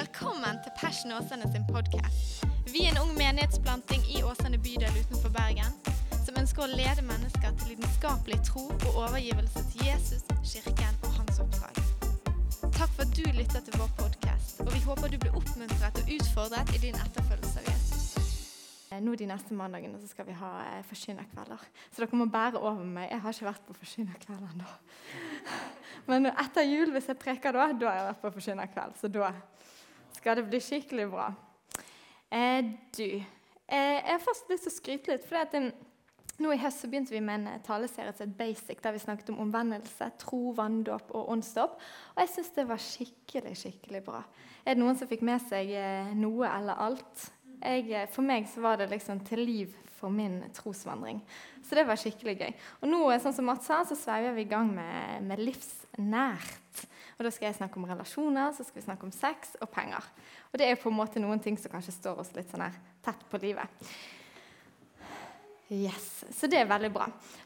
Velkommen til Passion Åsane sin podkast. Vi er en ung menighetsplanting i Åsane bydel utenfor Bergen som ønsker å lede mennesker til lidenskapelig tro og overgivelse til Jesus, kirken og hans oppdrag. Takk for at du lytter til vår podkast, og vi håper du blir oppmuntret og utfordret i din etterfølgelse av Jesus. Eh, Nå De neste mandagene så skal vi ha eh, forkynnerkvelder. Så dere må bære over meg. Jeg har ikke vært på forkynnerkveld ennå. Men etter jul, hvis jeg preker da, da har jeg vært på forkynnerkveld. Så da skal det bli skikkelig bra. Eh, du, eh, jeg har først lyst til å skryte litt. for at, eh, nå I høst så begynte vi med en eh, taleserie som het Basic, der vi snakket om omvendelse, tro, vanndåp og åndsdåp. Og jeg syns det var skikkelig skikkelig bra. Er det noen som fikk med seg eh, noe eller alt? Jeg, eh, for meg så var det liksom til liv for min trosvandring. Så det var skikkelig gøy. Og nå, sånn som Mats sa, så sveiver vi i gang med, med livsnært. Og Da skal jeg snakke om relasjoner, så skal vi snakke om sex og penger. Og det er på en måte noen ting som kanskje står oss litt sånn her tett på livet. Yes, Så det er veldig bra.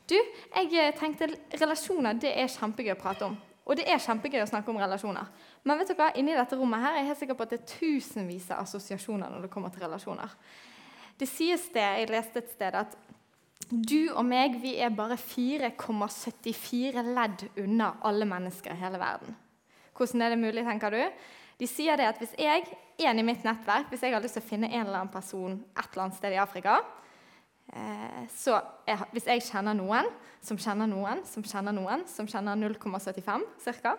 Du, jeg eh, tenkte relasjoner det er kjempegøy å prate om. Og det er kjempegøy å snakke om relasjoner. Men vet hva? inni dette rommet her er jeg helt sikker på at det er tusenvis av assosiasjoner når det kommer til relasjoner. Det sies det, jeg leste et sted, at du og meg vi er bare 4,74 ledd unna alle mennesker i hele verden. Hvordan er det mulig, tenker du? De sier det at hvis jeg, en i mitt nettverk, hvis jeg har lyst til å finne en eller annen person et eller annet sted i Afrika eh, så jeg, Hvis jeg kjenner noen som kjenner noen som kjenner noen som kjenner 0,75 ca.,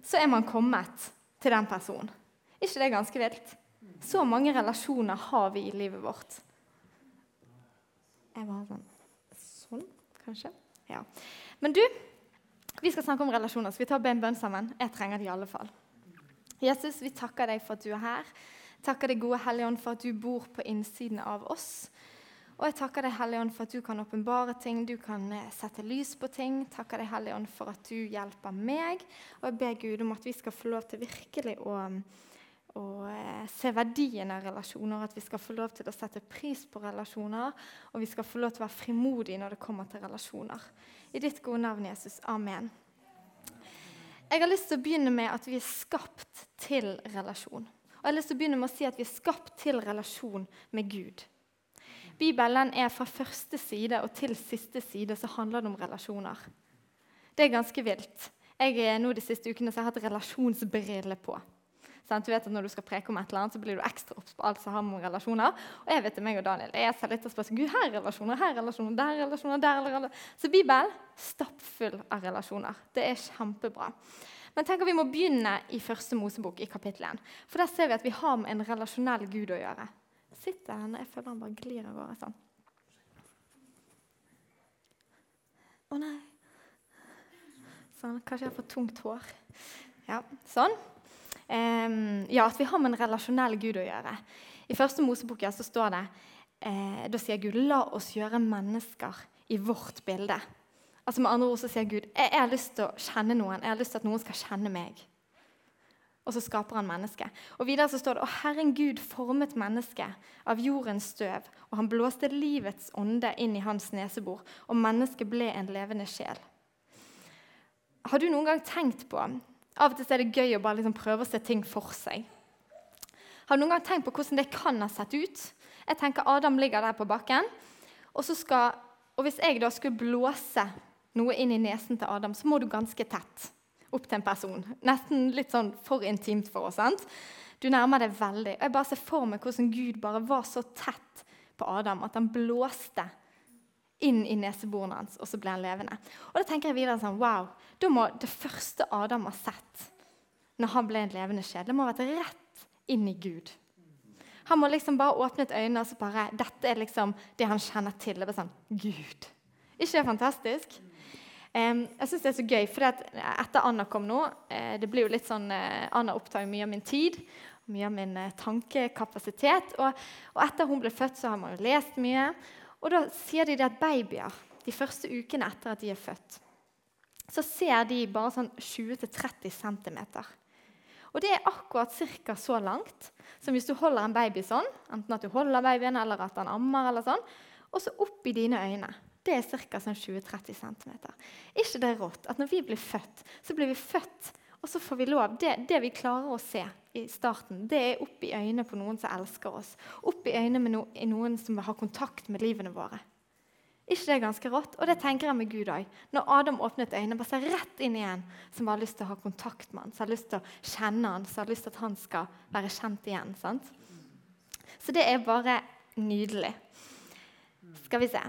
så er man kommet til den personen. Er ikke det ganske vilt? Så mange relasjoner har vi i livet vårt. Jeg var sånn Sånn, kanskje? Ja. Men du, vi skal snakke om relasjoner, så vi tar en bønn sammen. Jeg trenger det i alle fall. Jesus, vi takker deg for at du er her. Takker deg, gode Hellige Ånd, for at du bor på innsiden av oss. Og jeg takker deg, Hellige Ånd, for at du kan åpenbare ting, du kan eh, sette lys på ting. Takker deg, Hellige Ånd, for at du hjelper meg. Og jeg ber Gud om at vi skal få lov til virkelig å, å eh, se verdien av relasjoner. At vi skal få lov til å sette pris på relasjoner, og vi skal få lov til å være frimodige når det kommer til relasjoner. I ditt gode navn, Jesus. Amen. Jeg har lyst til å begynne med at vi er skapt til relasjon. Og jeg har lyst til å begynne med å si at vi er skapt til relasjon med Gud. Bibelen er fra første side og til siste side så handler det om relasjoner. Det er ganske vilt. Jeg nå De siste ukene har jeg hatt relasjonsbriller på. Sant? Du vet at Når du skal preke om et eller annet, så blir du ekstra obs på alt som har med relasjoner. Og jeg vet det, meg og Daniel, jeg ser litt og spør Gud, her er relasjoner, her er relasjoner, der er relasjoner, der er relasjoner. Så Bibelen stappfull av relasjoner. Det er kjempebra. Men tenk at vi må begynne i første Mosebok, i kapittel 1. For der ser vi at vi har med en relasjonell Gud å gjøre sitter han, Jeg føler han bare glir av gårde sånn. Å nei. Sånn, Kanskje jeg har for tungt hår. Ja, sånn. Ja, at vi har med en relasjonell Gud å gjøre. I første Mosebok så står det eh, Da sier Gud 'la oss gjøre mennesker i vårt bilde'. Altså Med andre ord så sier Gud jeg har lyst til å kjenne noen. Jeg har lyst til at noen skal kjenne meg og så skaper han mennesket. Og Videre så står det og Herren Gud formet mennesket av jordens støv, og han blåste livets ånde inn i hans nesebor, og mennesket ble en levende sjel. Har du noen gang tenkt på Av og til er det gøy å bare liksom prøve å se ting for seg. Har du noen gang tenkt på hvordan det kan ha sett ut? Jeg tenker Adam ligger der på bakken, og, skal, og hvis jeg da skulle blåse noe inn i nesen til Adam, så må du ganske tett opp til en person. Nesten litt sånn for intimt for oss. sant? Du nærmer deg veldig. Og Jeg bare ser for meg hvordan Gud bare var så tett på Adam at han blåste inn i neseborene hans, og så ble han levende. Og Da tenker jeg videre sånn, wow, da må det første Adam har sett når han ble en levende sjel, det må ha vært rett inn i Gud. Han må liksom bare åpnet øynene og så bare Dette er liksom det han kjenner til. Det er bare sånn Gud. Ikke det fantastisk? jeg synes det er så gøy, for etter Anna kom nå eh, det blir jo litt sånn, eh, Anna opptar mye av min tid, mye av min eh, tankekapasitet. Og, og, etter hun ble født, så har man jo lest mye. Og da sier de det at babyer de første ukene etter at de er født, så ser de bare sånn 20-30 cm. Og det er akkurat ca. så langt som hvis du holder en baby sånn, enten at du holder babyen eller at han ammer, eller sånn, og så opp i dine øyne det er ca. Sånn 20-30 cm. ikke det rått at når vi blir født, så blir vi født Og så får vi lov, det, det, vi klarer å se i starten, det er opp i øynene på noen som elsker oss. Opp i øynene med no, i noen som har kontakt med livene våre. ikke det er ganske rått? Og det tenker jeg med Gud òg. Når Adam åpnet øynene, bare ser rett inn i en som har lyst til å ha kontakt med han, som har lyst til å kjenne han, som har lyst til at han skal være kjent igjen. sant? Så det er bare nydelig. Skal vi se.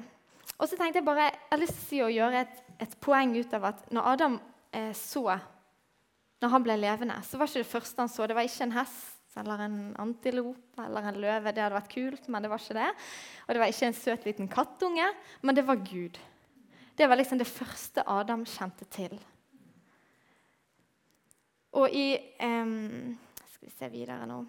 Og så tenkte jeg bare, jeg har lyst til å gjøre et, et poeng ut av at når Adam eh, så når han ble levende, så var ikke det første han så, det var ikke en hest eller en antilope eller en løve. Det hadde vært kult, men det var ikke det. Og det var ikke en søt liten kattunge, men det var Gud. Det var liksom det første Adam kjente til. Og i um, Skal vi se videre nå.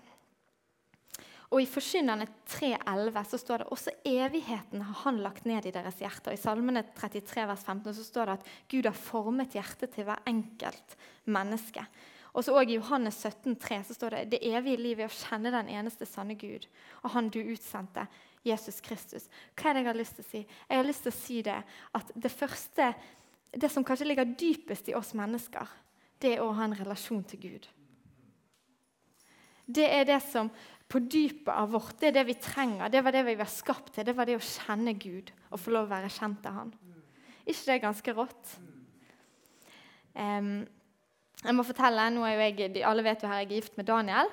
Og I Forkynnerne 3,11 så står det også evigheten har han lagt ned i deres hjerter. I Salmene 33, vers 15 så står det at Gud har formet hjertet til hver enkelt menneske. Og så også I Johannes 17, 3, så står det det evige livet er å kjenne den eneste sanne Gud og Han du utsendte, Jesus Kristus. Hva er det jeg har lyst til å si? Jeg har lyst til å si det at det første, det som kanskje ligger dypest i oss mennesker, det er å ha en relasjon til Gud. Det er det som på dypet av vårt. Det er det vi trenger. Det var det vi var skapt til. Det var det å kjenne Gud og få lov å være kjent av Han. ikke det er ganske rått? Um, jeg må fortelle, nå er jo jeg, Alle vet jo her jeg er gift med Daniel.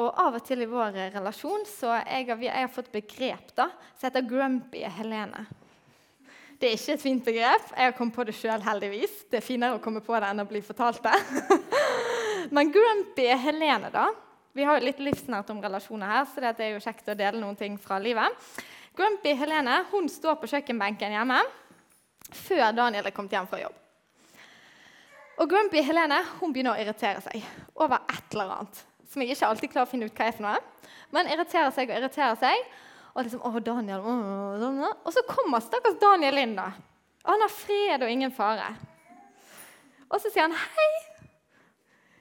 Og av og til i vår relasjon så jeg, jeg har fått begrep da, som heter 'grumpy Helene'. Det er ikke et fint begrep. Jeg har kommet på det sjøl, heldigvis. Det er finere å komme på det enn å bli fortalt det. Men grumpy Helene, da, vi har jo litt livsnært om relasjoner her, så det er jo kjekt å dele noen ting fra livet. Grumpy Helene hun står på kjøkkenbenken hjemme før Daniel er kommet hjem fra jobb. Og Grumpy Helene hun begynner å irritere seg over et eller annet. Som jeg ikke alltid klarer å finne ut hva er for noe. Men irriterer seg og irriterer seg. Og liksom, å Daniel, å, Og så kommer stakkars Daniel inn. da. Og han har fred og ingen fare. Og så sier han hei.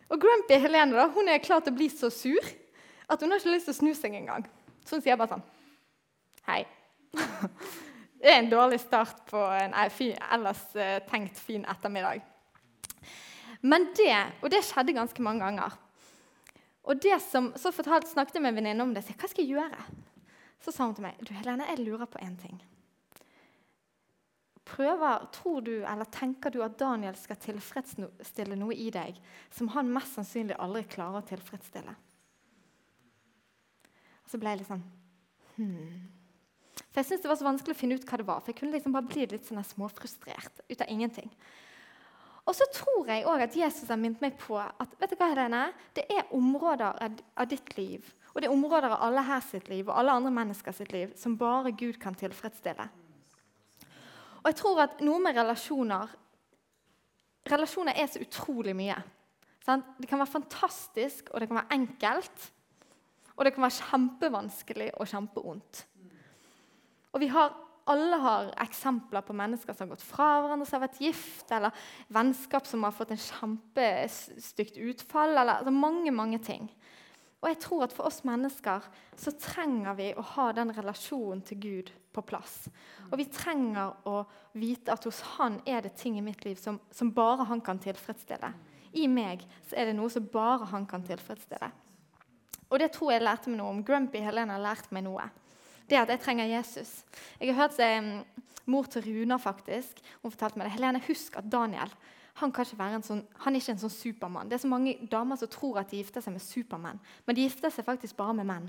Og Grumpy Helene da, hun er klar til å bli så sur at hun har ikke lyst til å snu seg engang. Så hun sier bare sånn Hei. Det er en dårlig start på en ellers eh, tenkt fin ettermiddag. Men det, Og det skjedde ganske mange ganger. Og det som, Så fortalt, snakket jeg med en venninne om det. Så, hva skal jeg gjøre? Så sa hun til meg du Helene, jeg lurer på én ting prøver, tror du eller tenker du at Daniel skal tilfredsstille noe i deg som han mest sannsynlig aldri klarer å tilfredsstille? Og så ble jeg litt sånn hmm. For Jeg syntes det var så vanskelig å finne ut hva det var. For jeg kunne liksom bare bli litt sånn småfrustrert ut av ingenting. Og så tror jeg også at Jesus har minnet meg på at vet du hva, Helene? det er områder av ditt liv og det er områder av alle her sitt liv og alle andre mennesker sitt liv som bare Gud kan tilfredsstille. Og jeg tror at noe med relasjoner Relasjoner er så utrolig mye. Sant? Det kan være fantastisk, og det kan være enkelt. Og det kan være kjempevanskelig og kjempeondt. Og vi har, alle har eksempler på mennesker som har gått fra hverandre, som har vært gift, eller vennskap som har fått en kjempestygt utfall, eller altså mange, mange ting. Og jeg tror at For oss mennesker så trenger vi å ha den relasjonen til Gud på plass. Og vi trenger å vite at hos Han er det ting i mitt liv som, som bare Han kan tilfredsstille. I meg så er det noe som bare Han kan tilfredsstille. Og det tror jeg lærte meg noe om. Grumpy Helene har lært meg noe. Det at jeg trenger Jesus. Jeg har hørt seg, mor til Runa faktisk, hun fortalte meg det. Helene, husk at Daniel han, sånn, han, er ikke en sånn supermann. Det er så mange damer som tror at de gifter seg med supermenn. Men de gifter seg faktisk bare med menn.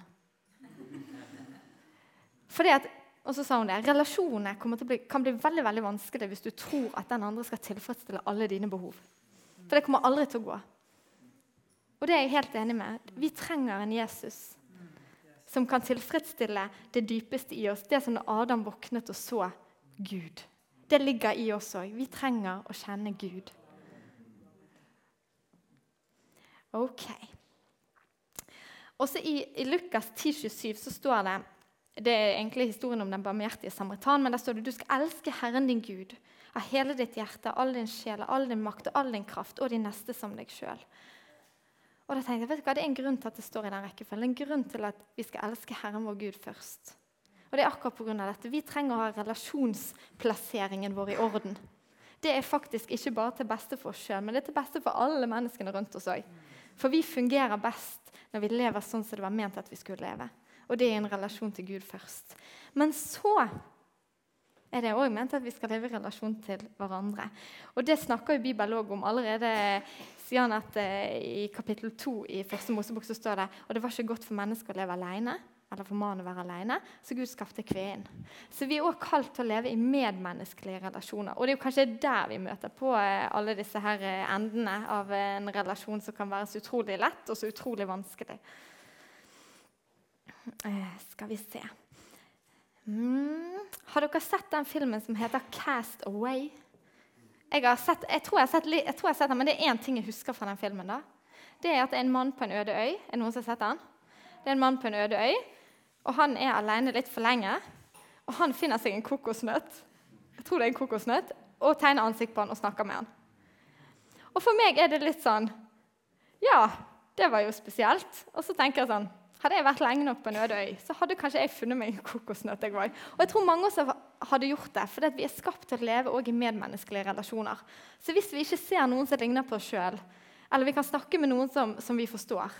Fordi at, og så sa hun det, Relasjoner kan bli veldig veldig vanskelig hvis du tror at den andre skal tilfredsstille alle dine behov. For det kommer aldri til å gå. Og det er jeg helt enig med. Vi trenger en Jesus som kan tilfredsstille det dypeste i oss. Det som da Adam våknet og så Gud. Det ligger i oss òg. Vi trenger å kjenne Gud. Ok. Også i, i Lukas 10,27 så står det Det er egentlig historien om den barmhjertige samaritan, men der står det du skal elske Herren din Gud av hele ditt hjerte, all din sjel, all din makt og all din kraft, og din neste som deg sjøl. Og da tenkte jeg, vet du hva, Det er en grunn til at det står i den rekkefølgen. En grunn til at vi skal elske Herren vår Gud først. Og det er akkurat på grunn av dette. Vi trenger å ha relasjonsplasseringen vår i orden. det er faktisk ikke bare til beste for oss sjøl, men det er til beste for alle menneskene rundt oss òg. For vi fungerer best når vi lever sånn som det var ment at vi skulle leve. Og det er en relasjon til Gud først. Men så er det òg ment at vi skal leve i relasjon til hverandre. Og Det snakker jo Bibelen òg om. Allerede sier han at eh, I kapittel 2 i første Mosebok så står det og det var ikke godt for mennesker å leve alene eller for mannen å være alene, så Gud skapte kvinnen. Så vi er også kalt til å leve i medmenneskelige relasjoner. Og det er jo kanskje der vi møter på eh, alle disse her eh, endene av en relasjon som kan være så utrolig lett og så utrolig vanskelig. Eh, skal vi se mm. Har dere sett den filmen som heter 'Cast Away'? Jeg, sett, jeg, tror jeg, sett, jeg tror jeg har sett den, men det er én ting jeg husker fra den filmen. da. Det er at det er en mann på en øde øy. Er det noen som har sett den? Det er en mann på en øde øy og han er alene litt for lenge. Og han finner seg en kokosnøtt jeg tror det er en kokosnøtt, og tegner ansikt på han og snakker med han. Og for meg er det litt sånn Ja, det var jo spesielt. Og så tenker jeg sånn Hadde jeg vært lenge nok på en øde øy, så hadde kanskje jeg funnet meg en kokosnøtt. jeg var. Og jeg tror mange også hadde gjort det, for vi er skapt til å leve i medmenneskelige relasjoner. Så hvis vi ikke ser noen som ligner på oss sjøl, eller vi kan snakke med noen som, som vi forstår,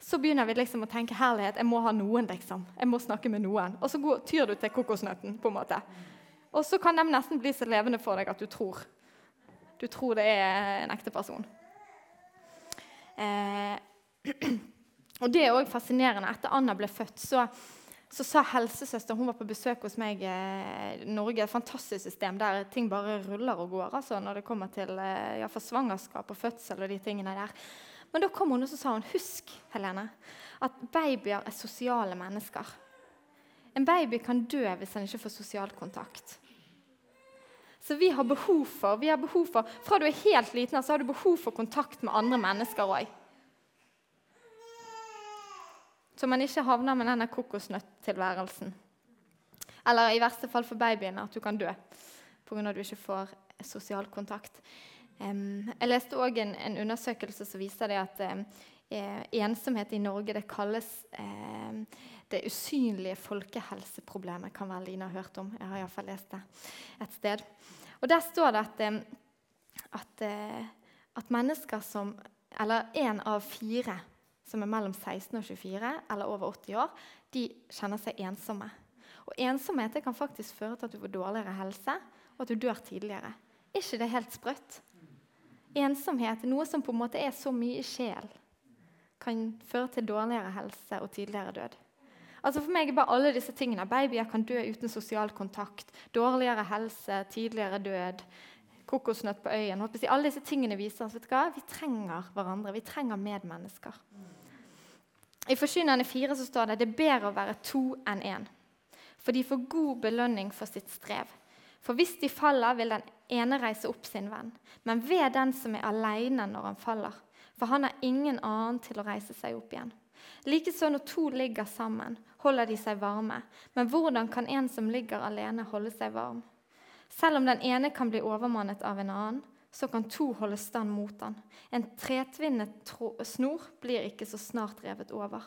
så begynner vi liksom å tenke herlighet, jeg må ha noen. liksom. Jeg må snakke med noen. Og så går, tyr du til kokosnøtten. på en måte. Og så kan de nesten bli så levende for deg at du tror. Du tror det er en ekte person. Eh, og det er òg fascinerende. Etter Anna ble født, så, så sa helsesøster Hun var på besøk hos meg i Norge. Et fantastisk system der ting bare ruller og går altså, når det kommer til eh, svangerskap og fødsel og de tingene der. Men da kom hun og sa hun, husk Helene, at babyer er sosiale mennesker. En baby kan dø hvis han ikke får sosial kontakt. Så vi har behov for, vi har behov for Fra du er helt liten, så har du behov for kontakt med andre mennesker òg. Så man ikke havner med denne kokosnøtttilværelsen. Eller i verste fall for babyen at du kan dø pga. at du ikke får sosial kontakt. Jeg leste òg en, en, undersøkelse som viser det at eh, ensomhet i Norge det kalles eh, det usynlige folkehelseproblemet. kan vel Lina ha hørt om. Jeg har iallfall lest det et sted. Og Der står det at, at, at mennesker som Eller én av fire som er mellom 16 og 24 eller over 80 år, de kjenner seg ensomme. Og Ensomhet kan faktisk føre til at du får dårligere helse, og at du dør tidligere. Er ikke det helt sprøtt? Ensomhet, noe som på en måte er så mye i sjel, kan føre til dårligere helse og tidligere død. Altså For meg er bare alle disse tingene. Babyer kan dø uten sosial kontakt. Dårligere helse, tidligere død, kokosnøtt på øyen. Alle disse tingene viser oss hva? vi trenger hverandre. Vi trenger medmennesker. I Forsynerne 4 så står det det er bedre å være to enn én. For de får god belønning for sitt strev. For hvis de faller, vil den ene reise opp sin venn. Men ved den som er alene når han faller. For han har ingen annen til å reise seg opp igjen. Likeså når to ligger sammen, holder de seg varme. Men hvordan kan en som ligger alene, holde seg varm? Selv om den ene kan bli overmannet av en annen, så kan to holde stand mot han. En tretvinnet snor blir ikke så snart revet over.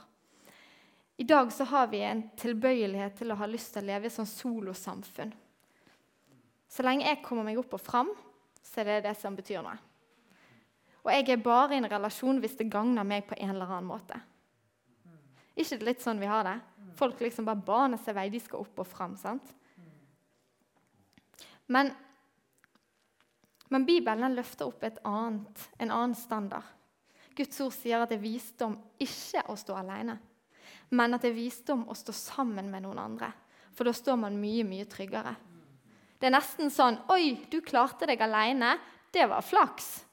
I dag så har vi en tilbøyelighet til å ha lyst til å leve i et sånn solosamfunn. Så lenge jeg kommer meg opp og fram, så er det det som betyr noe. Og jeg er bare i en relasjon hvis det gagner meg på en eller annen måte. Ikke litt sånn vi har det? Folk liksom bare baner seg vei. De skal opp og fram. sant? Men, men Bibelen løfter opp annet, en annen standard. Guds ord sier at det er visdom ikke å stå alene, men at det er visdom å stå sammen med noen andre. For da står man mye, mye tryggere. Det er nesten sånn Oi, du klarte deg alene. Det var flaks.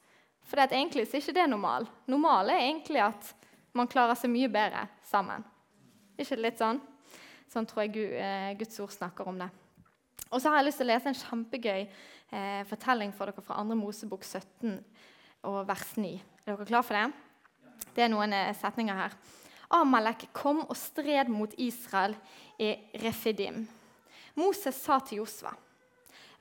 For det egentlig er ikke det normal. Normal er egentlig at man klarer seg mye bedre sammen. Ikke litt sånn? Sånn tror jeg eh, Guds ord snakker om det. Og så har jeg lyst til å lese en kjempegøy eh, fortelling for dere fra 2. Mosebok 17 og vers 9. Er dere klar for det? Det er noen eh, setninger her. Amalek kom og stred mot Israel i Refidim. Moses sa til Josva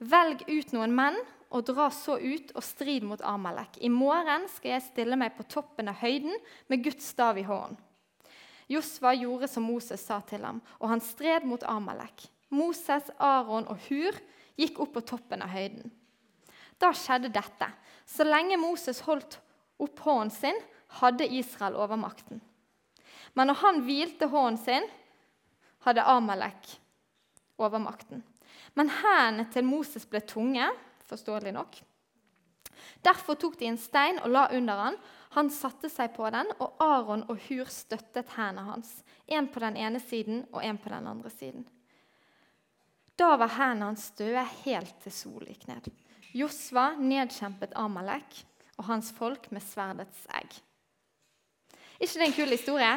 Velg ut noen menn og dra så ut og strid mot Amalek. I morgen skal jeg stille meg på toppen av høyden med Guds stav i hånden. Josva gjorde som Moses sa til ham, og han stred mot Amalek. Moses, Aron og Hur gikk opp på toppen av høyden. Da skjedde dette. Så lenge Moses holdt opp hånden sin, hadde Israel overmakten. Men når han hvilte hånden sin, hadde Amalek overmakten. Men hendene til Moses ble tunge, forståelig nok. Derfor tok de en stein og la under han. Han satte seg på den, og Aron og Hur støttet hendene hans. En på den ene siden og en på den andre siden. Da var hendene hans døde helt til solen gikk ned. Josva nedkjempet Amalek og hans folk med sverdets egg. ikke det en kul historie?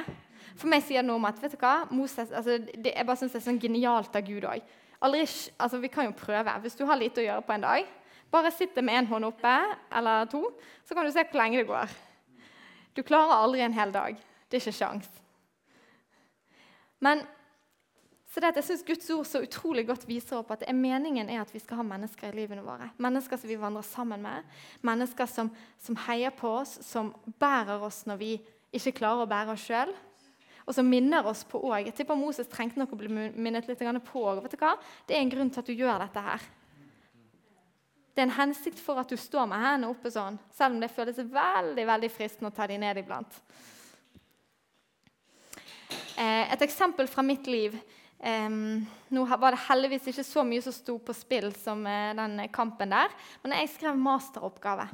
For meg sier det noe om at vet du hva, Moses, altså, det, jeg bare synes det er sånn genialt av Gud òg. Altså, vi kan jo prøve. Hvis du har lite å gjøre på en dag, bare sitt med én hånd oppe eller to, så kan du se hvor lenge det går. Du klarer aldri en hel dag. Det er ikke sjans. Men så det at jeg synes Guds ord så utrolig godt viser opp at det er meningen er at vi skal ha mennesker i livene våre. Mennesker som vi vandrer sammen med. Mennesker som, som heier på oss, som bærer oss når vi ikke klarer å bære oss sjøl. Og som minner oss på òg. Jeg tipper Moses trengte nok å bli minnet litt på. Vet du hva? Det er en grunn til at du gjør dette her. Det er en hensikt for at du står med hendene oppe sånn, selv om det føles veldig veldig fristende å ta dem ned iblant. Eh, et eksempel fra mitt liv Um, nå var det heldigvis ikke så mye som sto på spill som uh, den kampen der. Men jeg skrev masteroppgave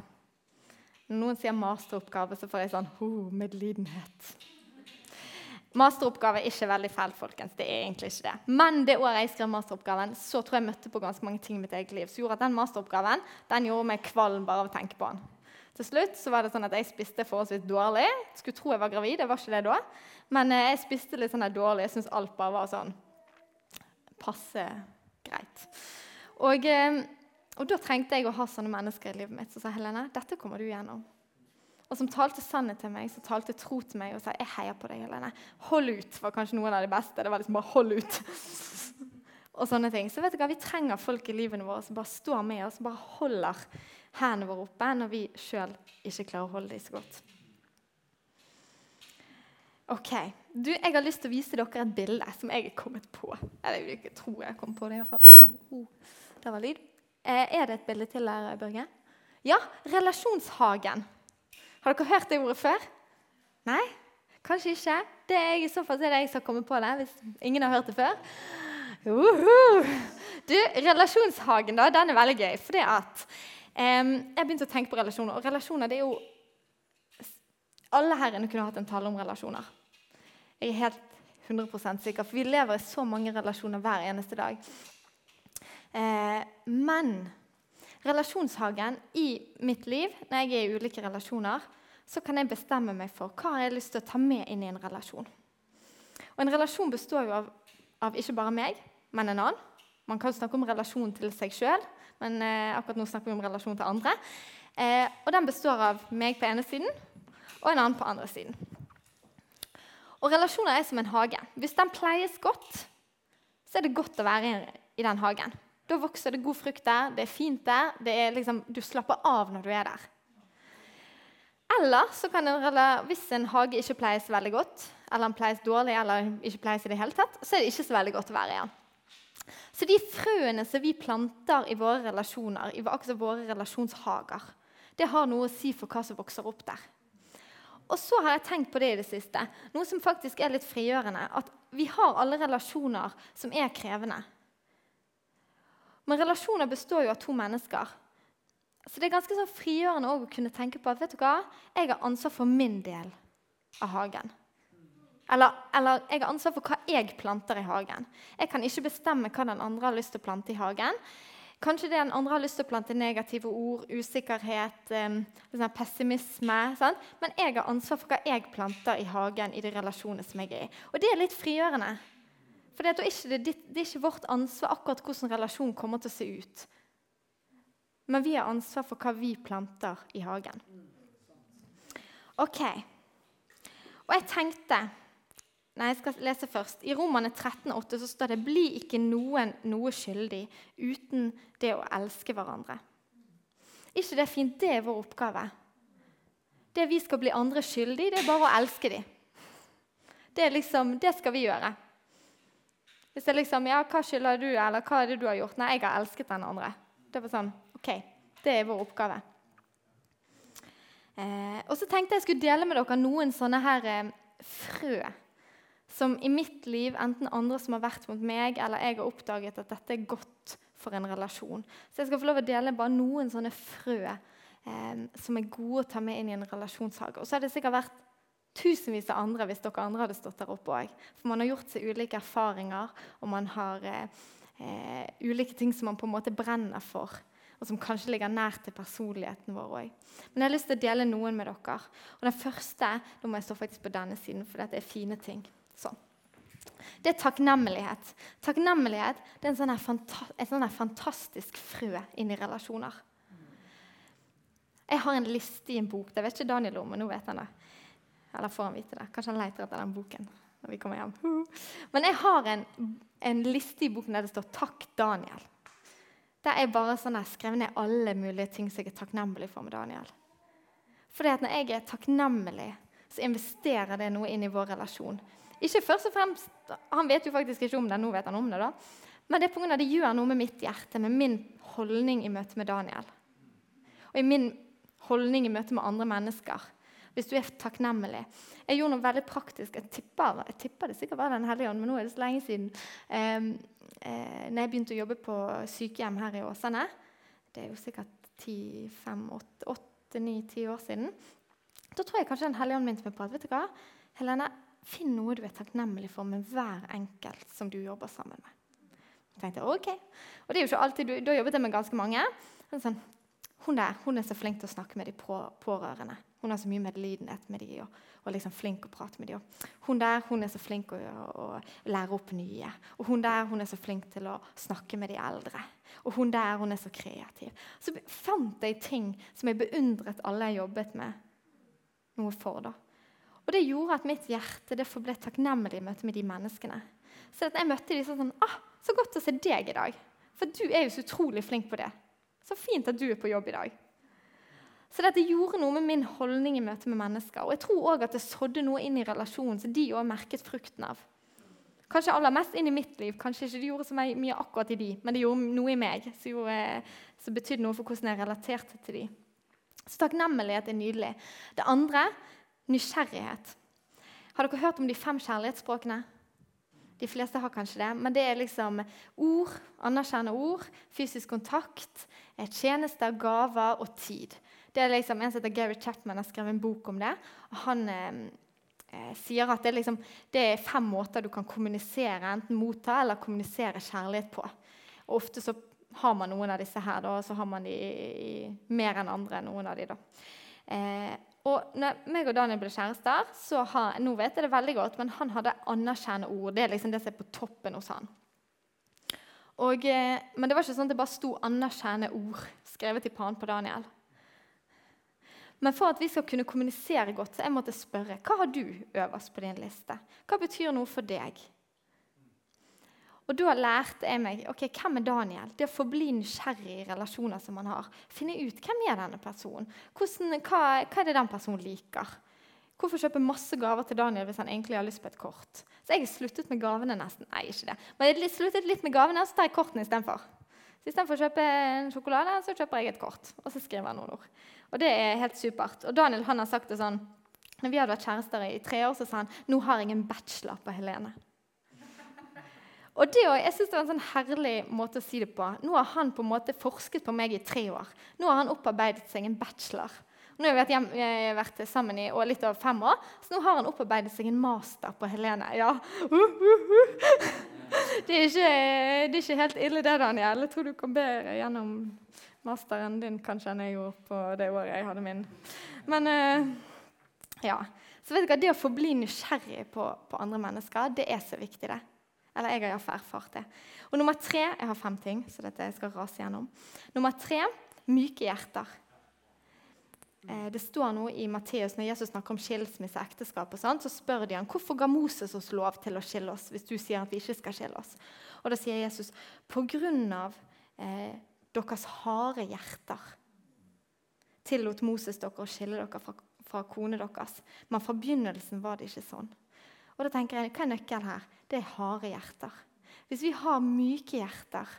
Når noen sier masteroppgave, så får jeg sånn oh, medlidenhet. Masteroppgave er ikke veldig feil, folkens. det er egentlig ikke det. Men det året jeg skrev masteroppgaven, så tror jeg møtte på ganske mange ting i mitt eget liv som gjorde at den masteroppgaven den gjorde meg kvalm bare av å tenke på den. Til slutt så var det sånn at jeg spiste forholdsvis dårlig. Skulle tro jeg var gravid, jeg var ikke det da. Men eh, jeg spiste litt sånn dårlig. Jeg syns alt bare var sånn passe greit. Og, eh, og, da trengte jeg å ha sånne mennesker i livet mitt som sa Helene, dette kommer du gjennom. Og som talte sannhet til meg, som talte tro til meg og sa jeg heier på deg. Helene. Hold ut var kanskje noen av de beste. Det var liksom bare hold ut. og sånne ting. Så vet du hva, Vi trenger folk i livene våre som bare står med oss, som bare holder hendene våre oppe når vi sjøl ikke klarer å holde dem så godt. Ok, du, Jeg har lyst til å vise dere et bilde som jeg er kommet på. Eller jeg ikke tror jeg kom på det. i hvert fall. Oh, oh. Der var lyd. Eh, er det et bilde til der, Børge? Ja, relasjonshagen. Har dere hørt det ordet før? Nei? Kanskje ikke? Det er jeg, I så fall er det jeg som har kommet på det. hvis ingen har hørt det før. Uh Du, Relasjonshagen da, den er veldig gøy. fordi at um, Jeg begynte å tenke på relasjoner. Og relasjoner det er jo Alle her inne kunne hatt en tale om relasjoner. Jeg er helt 100% sikker, for vi lever i så mange relasjoner hver eneste dag. Eh, men relasjonshagen i mitt liv, når jeg er i ulike relasjoner, så kan jeg bestemme meg for hva jeg har lyst til å ta med inn i en relasjon. Og En relasjon består jo av, av ikke bare meg, men en annen. Man kan snakke om relasjon til seg sjøl, men eh, akkurat nå snakker vi om relasjon til andre. Eh, og Den består av meg på ene siden og en annen på andre siden. Og relasjoner er som en hage. Hvis den pleies godt, så er det godt å være i den hagen. Da vokser det god frukt der, det er fint der, er liksom, du slapper av når du er der. Eller så kan en, hvis en hage ikke pleies veldig godt, eller den pleies dårlig, eller ikke pleies i det hele tatt, så er det ikke så veldig godt å være i den. Så de frøene som vi planter i våre relasjoner, i våre relasjonshager, det har noe å si for hva som vokser opp der. Og så har jeg tenkt på det i det siste, noe som faktisk er litt frigjørende. At vi har alle relasjoner som er krevende. Men relasjoner består jo av to mennesker. Så det er ganske sånn frigjørende å kunne tenke på at vet du hva, jeg har ansvar for min del av hagen. Eller, eller, jeg har ansvar for hva jeg planter i hagen. Jeg kan ikke bestemme hva den andre har lyst til å plante i hagen. Kanskje den andre har lyst til å plante negative ord, usikkerhet, um, pessimisme. Sant? Men jeg har ansvar for hva jeg planter i hagen i de relasjonene som jeg er i. Og det er litt frigjørende. For det det er ikke vårt ansvar akkurat hvordan relasjonen kommer til å se ut. Men vi har ansvar for hva vi planter i hagen. Ok. Og jeg tenkte Nei, jeg skal lese først. I Romane 13,8 så står det 'Bli ikke noen noe skyldig uten det å elske hverandre'. ikke det er fint? Det er vår oppgave. Det vi skal bli andre skyldig, det er bare å elske dem. Det, liksom, det skal vi gjøre. Hvis jeg liksom Ja, hva skylder du, eller hva er det du har gjort? Nei, jeg har elsket den andre. Det var sånn OK, Det er vår oppgave. Eh, og så tenkte jeg skulle dele med dere noen sånne her eh, frø som i mitt liv, enten andre som har vært mot meg, eller jeg har oppdaget at dette er godt for en relasjon. Så jeg skal få lov å dele bare noen sånne frø eh, som er gode å ta med inn i en relasjonshage. Og så har det sikkert vært tusenvis av andre hvis dere andre hadde stått der oppe òg. For man har gjort seg ulike erfaringer, og man har eh, eh, ulike ting som man på en måte brenner for og som kanskje ligger nær til personligheten vår òg. Men jeg har lyst til å dele noen med dere. Og Den første da må jeg stå faktisk på denne siden, for dette er fine ting. Sånn. Det er takknemlighet. Takknemlighet det er en sånn fanta sånn fantastisk frø inn i relasjoner. Jeg har en liste i en bok. Det vet ikke Daniel om, men nå vet han det. Eller får han vite det. Kanskje han leter etter den boken når vi kommer hjem. Men jeg har en, en liste i boken der det står 'Takk, Daniel'. Der er bare sånn jeg skrevet ned alle mulige ting som jeg er takknemlig for med Daniel. Fordi at Når jeg er takknemlig, så investerer det noe inn i vår relasjon. Ikke først og fremst, Han vet jo faktisk ikke om det, nå vet han om det. da. Men det er av det gjør noe med mitt hjerte, med min holdning i møte med Daniel. Og i min holdning i møte med andre mennesker. Hvis du er takknemlig. Jeg gjorde noe veldig praktisk. Jeg tippa, jeg det sikkert var Den hellige ånd, men nå er det så lenge siden. Um, eh, når jeg begynte å jobbe på sykehjem her i Åsane Det er jo sikkert 8-9-10 år siden. Da tror jeg kanskje Den hellige ånd minte meg på at vet du hva, Helene, finn noe du er takknemlig for med hver enkelt som du jobber sammen med. Jeg tenkte, ok. Og det er jo ikke alltid, Da jobbet jeg med ganske mange. Sånn, hun der hun er så flink til å snakke med de pårørende. Hun har så mye medlidenhet med dem og, og liksom flink å prate med dem. Hun der hun er så flink å, å, lære opp nye. Og hun der hun er så flink til å snakke med de eldre. Og hun der hun er så kreativ. Så fant jeg ting som jeg beundret alle jeg jobbet med noe for. da. Og Det gjorde at mitt hjerte det forble takknemlig i møte med de menneskene. Så jeg møtte de sånn ah, 'Så godt å se deg i dag.' For du er jo så utrolig flink på det. Så fint at du er på jobb i dag. Så dette gjorde noe med min holdning i møte med mennesker. Og jeg tror også at det sådde noe inn i relasjonen som de òg merket frukten av. Kanskje aller mest inn i mitt liv. Kanskje ikke det gjorde så mye akkurat i de, men det gjorde noe i meg som betydde noe for hvordan jeg relaterte til de. Så takknemlighet er nydelig. Det andre nysgjerrighet. Har dere hørt om de fem kjærlighetsspråkene? De fleste har kanskje det. Men det er liksom ord, anerkjennende ord, fysisk kontakt, tjenester, gaver og tid. Det er liksom En som heter Gary Chapman har skrevet en bok om det. og Han eh, eh, sier at det er, liksom, det er, fem måter du kan kommunisere, enten motta eller kommunisere kjærlighet på. Og Ofte så har man noen av disse her, da, og så har man de i, i, mer enn andre. noen av de da. Eh, og når meg og Daniel ble kjærester, så har, nå vet jeg det veldig godt, men han hadde anerkjennende ord. Det er liksom det som er på toppen hos han. Og, eh, men det var ikke sånn at det bare sto anerkjennende ord skrevet i panen på Daniel. Men for at vi skal kunne kommunisere godt, så jeg måtte spørre hva har du øverst på din liste. Hva betyr noe for deg? Og Da lærte jeg meg ok, hvem er Daniel. Det å forbli nysgjerrig i relasjoner som man har. Finne ut hvem er denne personen. Hvordan, hva, hva, er det den personen liker? Hvorfor kjøpe masse gaver til Daniel hvis han egentlig har lyst på et kort? Så jeg har sluttet med gavene nesten. Nei, ikke det. Men jeg har sluttet litt med gavene, så tar jeg kortene istedenfor. Så Istedenfor å kjøpe en sjokolade, så kjøper jeg et kort. Og så skriver jeg noen ord. Og det er helt supert. Og Daniel han har sagt det sånn når vi hadde vært kjærester i tre år, så sa han nå har jeg en bachelor på Helene. Og det, jeg synes det var en sånn herlig måte å si det på. Nå har han på en måte forsket på meg i tre år. Nå har han opparbeidet seg en bachelor. Nå har vi vært, hjem, vært sammen i litt over fem år, så nå har han opparbeidet seg en master på Helene. Ja. Det, er ikke, det, er ikke, helt ille, det, Daniel. Jeg tror du kom bedre gjennom masteren din kanskje enn jeg gjorde på det året jeg hadde min. Men uh, ja. Så vet du hva, Det å forbli nysgjerrig på, på, andre mennesker, det er så viktig. det. Eller jeg har iallfall erfart det. Og nummer tre Jeg har fem ting, så dette jeg skal rase gjennom. Nummer tre myke hjerter. Eh, det står noe i Matteus når Jesus snakker om skilsmisse og ekteskap. og sånt, Så spør de han, hvorfor ga Moses oss lov til å skille oss hvis du sier at vi ikke skal skille oss. Og Da sier Jesus på grunn av eh, deres harde hjerter tillot Moses dere å skille dere fra, fra kone deres. Men fra begynnelsen var det ikke sånn. Og da tenker jeg, Hva er nøkkelen her? Det er harde hjerter. Hvis vi har myke hjerter,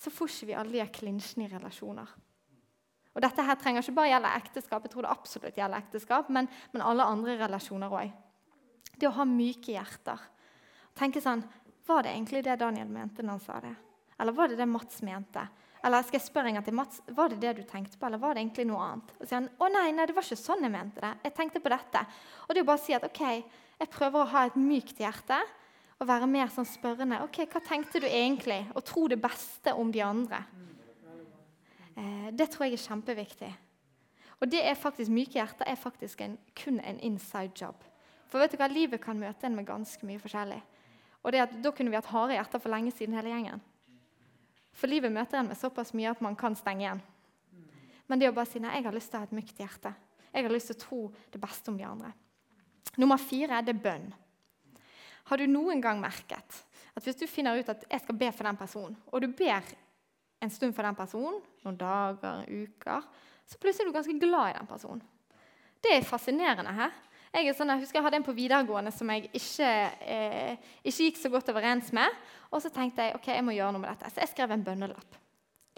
så får ikke vi alle de klinsjene i relasjoner. Og Dette her trenger ikke bare gjelde ekteskap, jeg tror det absolutt gjelder ekteskap, men, men alle andre relasjoner òg. Det å ha myke hjerter. Tenke sånn Var det egentlig det Daniel mente når han sa det? Eller var det det Mats mente? Eller skal jeg spørre en gang til Mats, var det det du tenkte på, eller var det egentlig noe annet? Og sier han å nei, nei, det var ikke sånn jeg mente det. Jeg tenkte på dette. Og det er jo bare å si at ok, jeg prøver å ha et mykt hjerte og være mer sånn spørrende. ok, Hva tenkte du egentlig? Og tro det beste om de andre. Eh, det tror jeg er kjempeviktig. Og det er faktisk, Myke hjerter er faktisk en, kun en inside job. For vet du hva, livet kan møte en med ganske mye forskjellig. Og det at, Da kunne vi hatt harde hjerter for lenge siden, hele gjengen. For livet møter en med såpass mye at man kan stenge igjen. Men det å bare si nei, jeg har lyst til å ha et mykt hjerte. Jeg har lyst til å tro det beste om de andre. Nummer fire det er bønn. Har du noen gang merket at hvis du finner ut at jeg skal be for den personen, og du ber en stund for den personen, noen dager, uker, så plutselig er du ganske glad i den personen. Det er fascinerende. her. Jeg, sånn, jeg, husker jeg hadde en på videregående som jeg ikke, eh, ikke, gikk så godt overens med. Og så tenkte jeg ok, jeg må gjøre noe med dette. Så jeg skrev en bønnelapp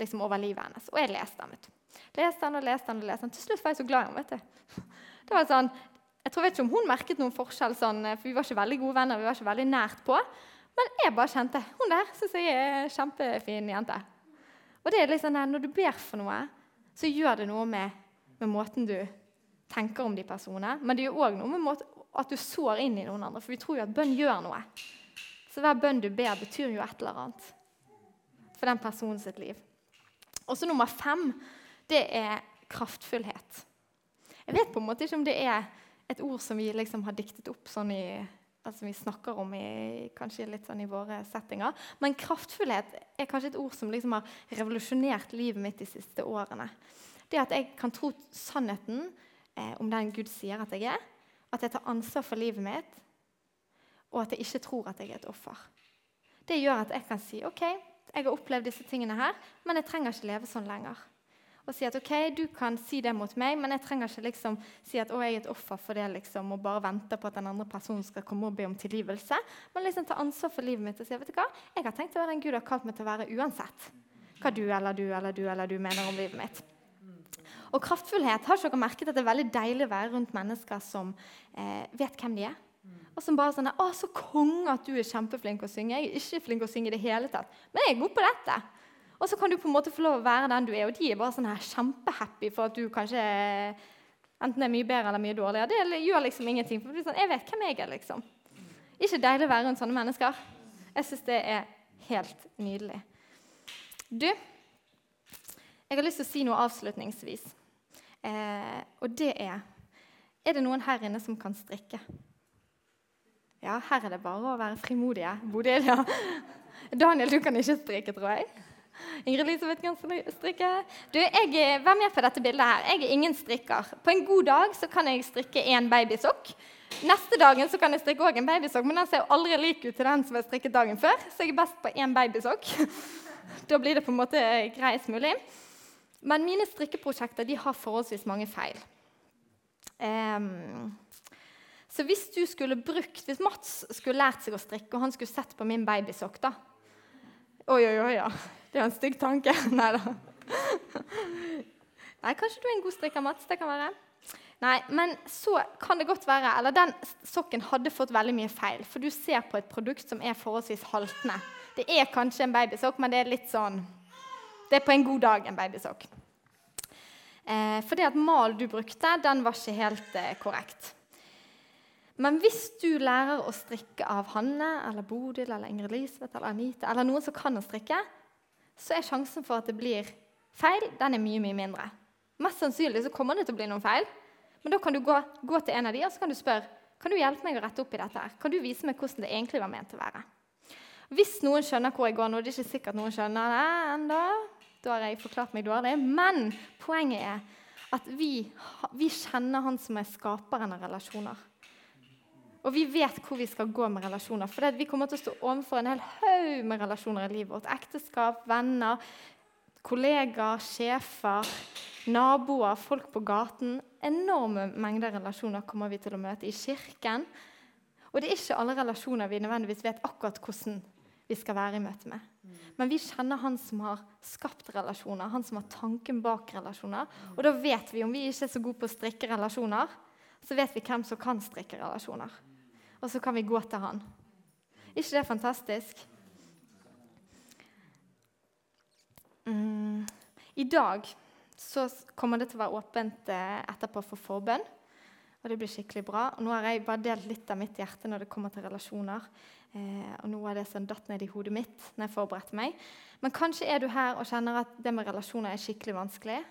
liksom over livet hennes. Og jeg leste den. vet du. Leste den og leste den og leste den. Til slutt var jeg så glad i henne. vet du. Det var sånn, jeg tror vet ikke om hun merket noen forskjell, sånn, for vi var ikke veldig gode venner. vi var ikke veldig nært på, Men jeg bare kjente hun der syns jeg er en jente. Og det er liksom, Når du ber for noe, så gjør det noe med, med måten du tenker om de personene. Men det gjør òg noe med at du sår inn i noen andre. For vi tror jo at bønn gjør noe. Så hver bønn du ber, betyr jo et eller annet for den personen sitt liv. Og så nummer fem, det er kraftfullhet. Jeg vet på en måte ikke om det er et ord som vi liksom har diktet opp sånn i altså vi snakker om i, kanskje litt sånn i våre settinger. Men kraftfullhet er kanskje et ord som liksom har revolusjonert livet mitt de siste årene. Det at jeg kan tro sannheten eh, om den Gud sier at jeg er. At jeg tar ansvar for livet mitt, og at jeg ikke tror at jeg er et offer. Det gjør at jeg kan si ok, jeg har opplevd disse tingene her, men jeg trenger ikke leve sånn lenger. Og si at ok, du kan si det mot meg, men jeg trenger ikke liksom si at å, jeg er et offer for det liksom, og bare vente på at den andre personen skal komme og be om tilgivelse. Men liksom ta ansvar for livet mitt og si vet du hva, jeg har tenkt å være den Gud har kalt meg til å være uansett hva du eller du eller du eller du mener om livet mitt. Og kraftfullhet har ikke dere merket at det er veldig deilig å være rundt mennesker som eh, vet hvem de er. Og som bare sånn 'Å, så konge at du er kjempeflink å synge.' Jeg er ikke flink å synge i det hele tatt, men jeg er god på dette. Og så kan du på en måte få lov å være den du er, og de er bare sånn her kjempehappy for at du kanskje enten er mye bedre eller mye dårligere. Det gjør liksom ingenting. for sånn, Jeg vet hvem jeg er, liksom. Ikke deilig å være rundt sånne mennesker. Jeg syns det er helt nydelig. Du, jeg har lyst til å si noe avslutningsvis. Eh, og det er Er det noen her inne som kan strikke? Ja, her er det bare å være frimodige. Bodil, ja. Daniel, du kan ikke strikke, tror jeg. Ingrid Elisabeth kan strikke. Du, jeg, Vær med på dette bildet her. Jeg er ingen strikker. På en god dag så kan jeg strikke én babysokk. Neste dagen så kan jeg strikke også en babysokk, men den ser jo aldri lik ut til den som jeg strikket dagen før. Så jeg er best på én babysokk. Da blir det på en måte greiest mulig. Men mine strikkeprosjekter de har forholdsvis mange feil. Um, så hvis du skulle brukt, hvis Mats skulle lært seg å strikke, og han skulle sett på min babysokk da, Oi, oi, oi, ja. Det er en stygg tanke. Nei da. Nei, kanskje du er en god strikker, Mats. Det kan være. Nei, men så kan det godt være Eller den sokken hadde fått veldig mye feil. For du ser på et produkt som er forholdsvis haltende. Det er kanskje en babysokk, men det er litt sånn det er på en god dag en babysokk. Eh, for det at mal du brukte, den var ikke helt eh, korrekt. Men hvis du lærer å strikke av Hanne eller Bodil eller Ingrid Elisabeth eller Anita, eller noen som kan å strikke, så er sjansen for at det blir feil, den er mye mye mindre. Mest sannsynlig så kommer det til å bli noen feil. Men da kan du gå, gå til en av de og så kan du spørre kan du hjelpe meg å rette opp i dette. her? Kan du vise meg hvordan det egentlig var ment å være? Hvis noen skjønner hvor jeg går nå, det er ikke sikkert noen skjønner det enda, da har jeg forklart meg dårlig. Men poenget er at vi, vi kjenner han som er skaperen av relasjoner. Og vi vet hvor vi skal gå med relasjoner. For vi kommer til å stå overfor en hel haug med relasjoner i livet vårt. Ekteskap, venner, kollegaer, sjefer, naboer, folk på gaten. Enorme mengder relasjoner kommer vi til å møte i kirken. Og det er ikke alle relasjoner vi nødvendigvis vet akkurat hvordan vi skal være i møte med. Men vi kjenner han som har skapt relasjoner, han som har tanken bak relasjoner. Og da vet vi, om vi ikke er så gode på å strikke relasjoner, så vet vi hvem som kan strikke relasjoner. Og så kan vi gå til han. ikke det er fantastisk? Mm. I dag så kommer det til å være åpent eh, etterpå for forbønn. Og det blir skikkelig bra. Og nå har jeg bare delt litt av mitt hjerte når det kommer til relasjoner. Eh, og noe av det som datt ned i hodet mitt når jeg forberedte meg. Men kanskje er du her og kjenner at det med relasjoner er skikkelig vanskelig.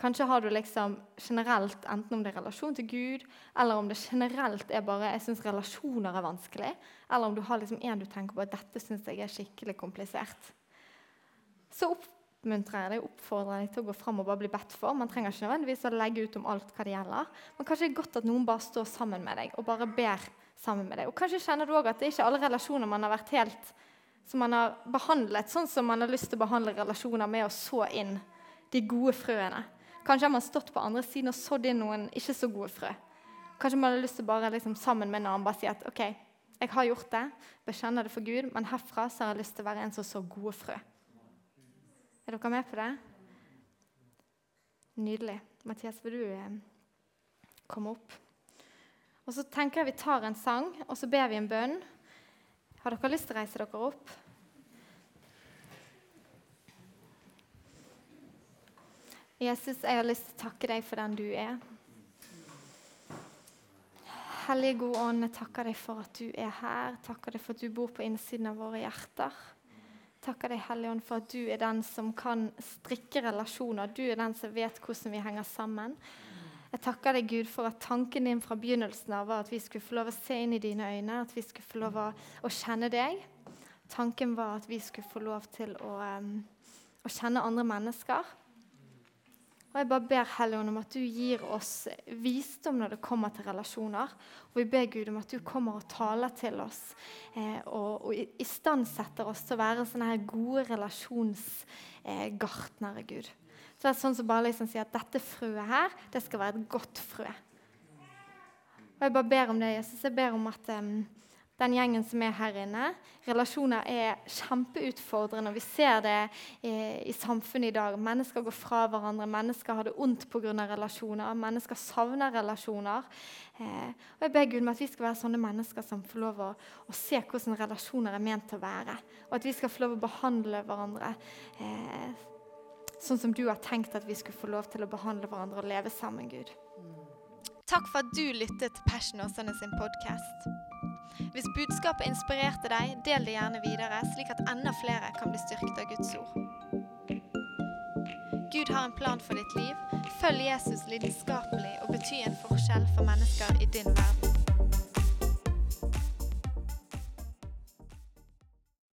Kanskje har du liksom generelt, enten om det er relasjon til Gud, eller om det generelt er bare jeg synes relasjoner er vanskelig, eller om du har liksom en du tenker på at dette synes jeg er skikkelig komplisert. Så oppmuntrer jeg deg, oppfordrer deg til å gå fram og bare bli bedt for. Man trenger ikke nødvendigvis å legge ut om alt hva det gjelder. Men kanskje det er godt at noen bare står sammen med deg og bare ber sammen med deg. Og kanskje kjenner du også at det er ikke alle relasjoner man har vært helt som man har behandlet sånn som man har lyst til å behandle relasjoner med å så inn de gode frøene. Kanskje har man stått på andre siden og sådd inn noen ikke så gode frø. Kanskje man har lyst til bare liksom, sammen med en annen bare si at OK, jeg har gjort det, bekjenner det for Gud, men herfra så har jeg lyst til å være en som så gode frø. Er dere med på det? Nydelig. Mathias, vil du eh, komme opp? Og Så tenker jeg vi tar en sang, og så ber vi en bønn. Har dere lyst til å reise dere opp? Jesus, jeg har lyst til å takke deg for den du er. Hellige gode ånd, jeg takker deg for at du er her. Takker deg for at du bor på innsiden av våre hjerter takker deg, Hellige Ånd, for at du er den som kan strikke relasjoner. Du er den som vet hvordan vi henger sammen. Jeg takker deg, Gud, for at tanken din fra begynnelsen av var at vi skulle få lov å se inn i dine øyne, at vi skulle få lov å, å kjenne deg. Tanken var at vi skulle få lov til å, um, å kjenne andre mennesker. Og Jeg bare ber Helligånd om at du gir oss visdom når det kommer til relasjoner. Og vi ber Gud om at du kommer og taler til oss eh, og, og istandsetter oss til å være sånne her gode relasjonsgartnere, eh, Gud. Så det er sånn som bare liksom sier at dette frøet her, det skal være et godt frø. Og Jeg bare ber om det, Jesus. Jeg ber om at um, den gjengen som er her inne. Relasjoner er kjempeutfordrende. Vi ser det i, i, samfunnet i dag. Mennesker går fra hverandre, mennesker har det ondt pga. relasjoner. Mennesker savner relasjoner. Eh, og Jeg ber Gud om at vi skal være sånne mennesker som får lov å, å, se hvordan relasjoner er ment til å være. Og at vi skal få lov å behandle hverandre eh, sånn som du har tenkt at vi skulle få lov til å behandle hverandre og leve sammen, Gud. Takk for at du lyttet til Passion Åsane sin podkast. Hvis budskapet inspirerte deg, del det gjerne videre, slik at enda flere kan bli styrket av Guds ord. Gud har en plan for ditt liv. Følg Jesus lidenskapelig og bety en forskjell for mennesker i din verden.